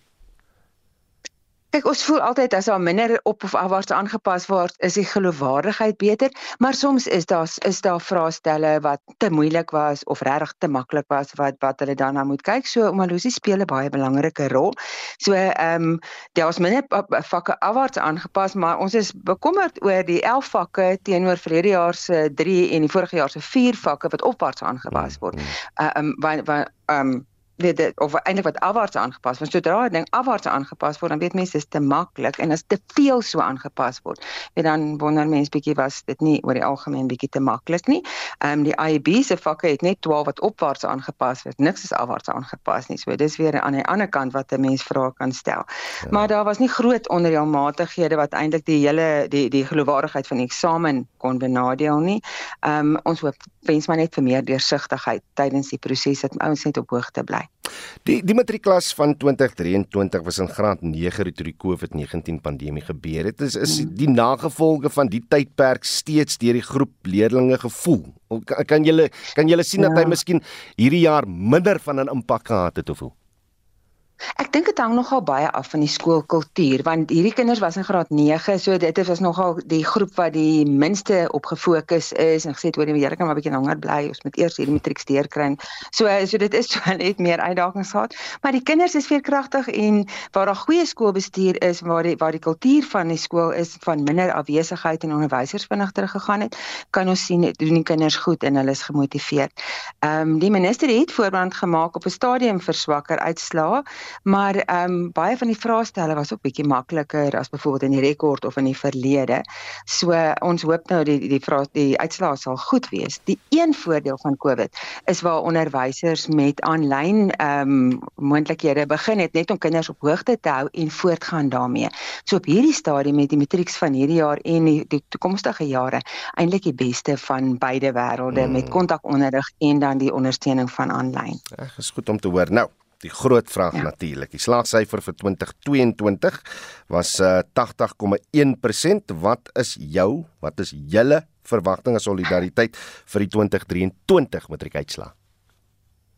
Kyk, ons voel altyd as daar minder op of afwaarts aangepas word, is die geloofwaardigheid beter, maar soms is daar is daar vraestelle wat te moeilik was of regtig te maklik was wat wat hulle dan nou moet kyk. So Malusi speel 'n baie belangrike rol. So ehm um, daar's minder vakke afwaarts aangepas, maar ons is bekommerd oor die 11 vakke teenoor verlede jaar se 3 en die vorige jaar se 4 vakke wat opwaarts aangepas word. Ehm um, wat ehm um, weet dit of eintlik wat afwaarts aangepas word. Sodra 'n ding afwaarts aangepas word, dan weet mense dis te maklik en as te veel so aangepas word, weet dan wonder mense bietjie was dit nie oor die algemeen bietjie te maklik nie. Ehm um, die IB se vakke het net 12 wat opwaarts aangepas word. Niks is afwaarts aangepas nie. So dis weer aan die ander kant wat 'n mens vrae kan stel. Ja. Maar daar was nie groot onderjaamatighede wat eintlik die hele die die geloofwaardigheid van die eksamen kon benadeel nie. Ehm um, ons hoop wens maar net vir meer deursigtigheid tydens die proses dat ouens net op hoogte bly. Die die matriklas van 2023 was in graad 9 toe die COVID-19 pandemie gebeur het. Is is mm. die nagevolge van die tydperk steeds deur die groep leerdlinge gevoel? Kan julle kan julle sien ja. dat hy miskien hierdie jaar minder van 'n impak gehad het of hoe? Ek dink dit hang nogal baie af van die skoolkultuur want hierdie kinders was in graad 9 so dit is nogal die groep wat die minste op gefokus is en gesê het hoor jy jy kan maar 'n bietjie langer bly ons moet eers hierdie matriek deur kry. So so dit is so net meer uitdagings gehad. Maar die kinders is veerkragtig en waar daar goeie skoolbestuur is waar die waar die kultuur van die skool is van minder afwesigheid en onderwysers vinnig teruggegaan het, kan ons sien doen die kinders goed en hulle is gemotiveerd. Ehm um, die minister het voorbrand gemaak op 'n stadium vir swakker uitslae maar ehm um, baie van die vraestelle was ook bietjie makliker as byvoorbeeld in die rekord of in die verlede. So ons hoop nou die die vrae die uitslae sal goed wees. Die een voordeel van COVID is waar onderwysers met aanlyn ehm um, moontlikhede begin het net om kinders op hoogte te hou en voortgaan daarmee. So op hierdie stadium met die matrieks van hierdie jaar en die, die toekomstige jare eintlik die beste van beide wêrelde hmm. met kontakonderrig en dan die ondersteuning van aanlyn. Reg, is goed om te hoor. Nou Die groot vraag ja. natuurlik. Die slaagsyfer vir 2022 was uh, 80,1%. Wat is jou, wat is julle verwagting as solidariteit vir die 2023 matriekuitslag?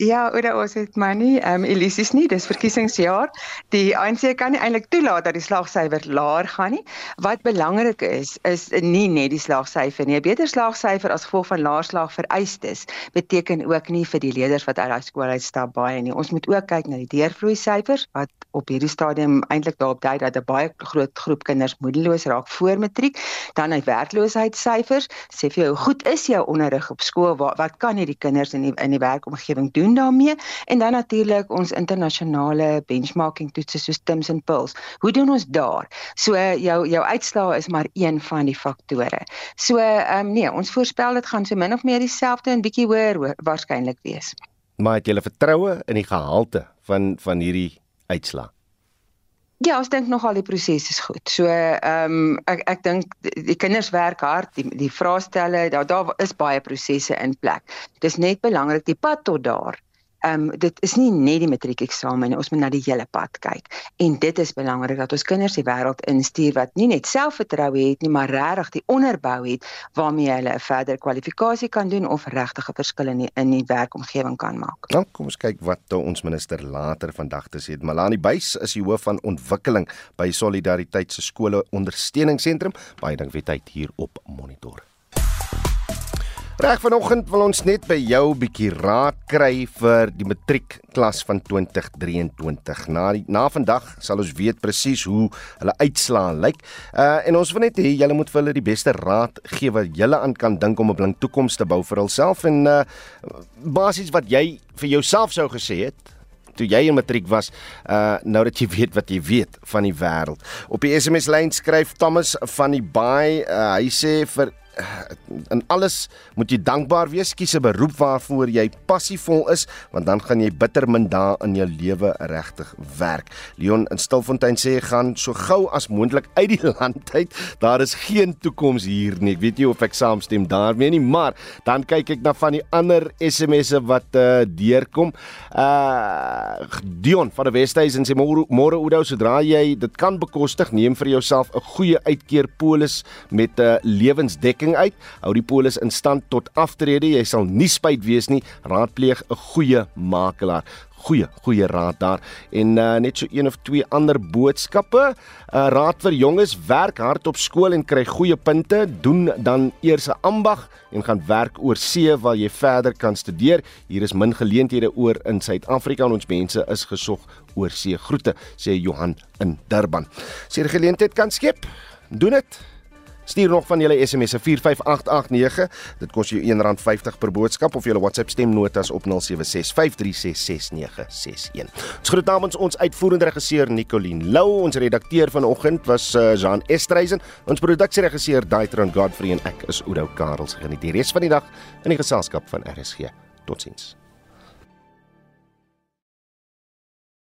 Ja, oor ons het maar nie ehm um, illusies nie. Dis verkiesingsjaar. Die ANC kan nie eintlik toelaat dat die slagsyfer laer gaan nie. Wat belangrik is, is nie net die slagsyfer nie. 'n Beter slagsyfer as gevolg van laer slag vereistes beteken ook nie vir die leerders wat uit daai skool uitstap baie nie. Ons moet ook kyk na die deurvloei syfers wat op hierdie stadium eintlik daarop dui dat 'n baie groot groep kinders moedeloos raak voor matriek. Dan hy werkloosheidssyfers sê vir jou, hoe goed is jou onderrig op skool? Wat, kan hierdie kinders in die in die werkomgewing doen? Doen daarmee en dan natuurlik ons internasionale benchmarking toetse soos TIMS en PILS. Hoe doen ons daar? So jou jou uitslae is maar een van die faktore. So ehm um, nee, ons voorspel dit gaan so min of meer dieselfde en bietjie hoër waarskynlik wees. Maar het jy vertroue in die gehalte van van hierdie uitslae? Ja, ons dink nogal die proses is goed. So ehm um, ek ek dink die kinders werk hard, die die vraestelle, daar daar is baie prosesse in plek. Dit is net belangrik die pad tot daar ehm um, dit is nie net die matriekeksamen nie, ons moet na die hele pad kyk. En dit is belangrik dat ons kinders die wêreld instuur wat nie net selfvertroue het nie, maar regtig die onderbou het waarmee hulle 'n verder kwalifikasie kan doen of regtig 'n verskil in die, in die werkomgewing kan maak. Nou, kom ons kyk wat ons minister later vandag te sê het. Malani Buys is die hoof van ontwikkeling by Solidariteit se skole ondersteuningsentrum. Baie dankie vir tyd hier op Monitor. Reg vanoggend wil ons net by jou 'n bietjie raad kry vir die matriekklas van 2023. Na die, na vandag sal ons weet presies hoe hulle uitslaa lyk. Uh en ons wil net hê julle moet vir hulle die beste raad gee wat julle aan kan dink om 'n blink toekoms te bou vir hulself en uh basies wat jy vir jouself sou gesê het toe jy in matriek was, uh nou dat jy weet wat jy weet van die wêreld. Op die SMS lyn skryf Thomas van die Baai, uh, hy sê vir in alles moet jy dankbaar wees. Kies 'n beroep waarvoor jy passievol is, want dan gaan jy bitter min dae in jou lewe regtig werk. Leon in Stilfontein sê gaan so gou as moontlik uit die land uit. Daar is geen toekoms hier nie. Ek weet nie of ek saamstem daarmee nie, maar dan kyk ek na van die ander SMS'e wat uh, deurkom. Uh Dion van die Westhuizen sê môre môre Oudo sodra jy dit kan bekostig, neem vir jouself 'n goeie uitkeerpolis met 'n uh, lewensdekking regering uit. Hou die polis in stand tot aftrede. Jy sal nie spyt wees nie. Raadpleeg 'n goeie makelaar. Goeie, goeie raad daar. En uh, net so een of twee ander boodskappe. uh, Raad vir jonges: werk hard op skool en kry goeie punte. Doen dan eers 'n ambag en gaan werk oor see waar jy verder kan studeer. Hier is min geleenthede oor in Suid-Afrika en ons mense is gesog oor see. Groete, sê Johan in Durban. Sê die geleentheid kan skep. Doen dit. Stuur nog van julle SMS se 45889. Dit kos jou R1.50 per boodskap of julle WhatsApp stemnotas op 0765366961. Ons groet namens ons uitvoerende regisseur Nicoline Lou, ons redakteur vanoggend was uh, Jean Estreisen, ons produksieregisseur Daitron Godfrey en ek is Oudo Karels. Geniet die res van die dag in die geselskap van RSG. Totsiens.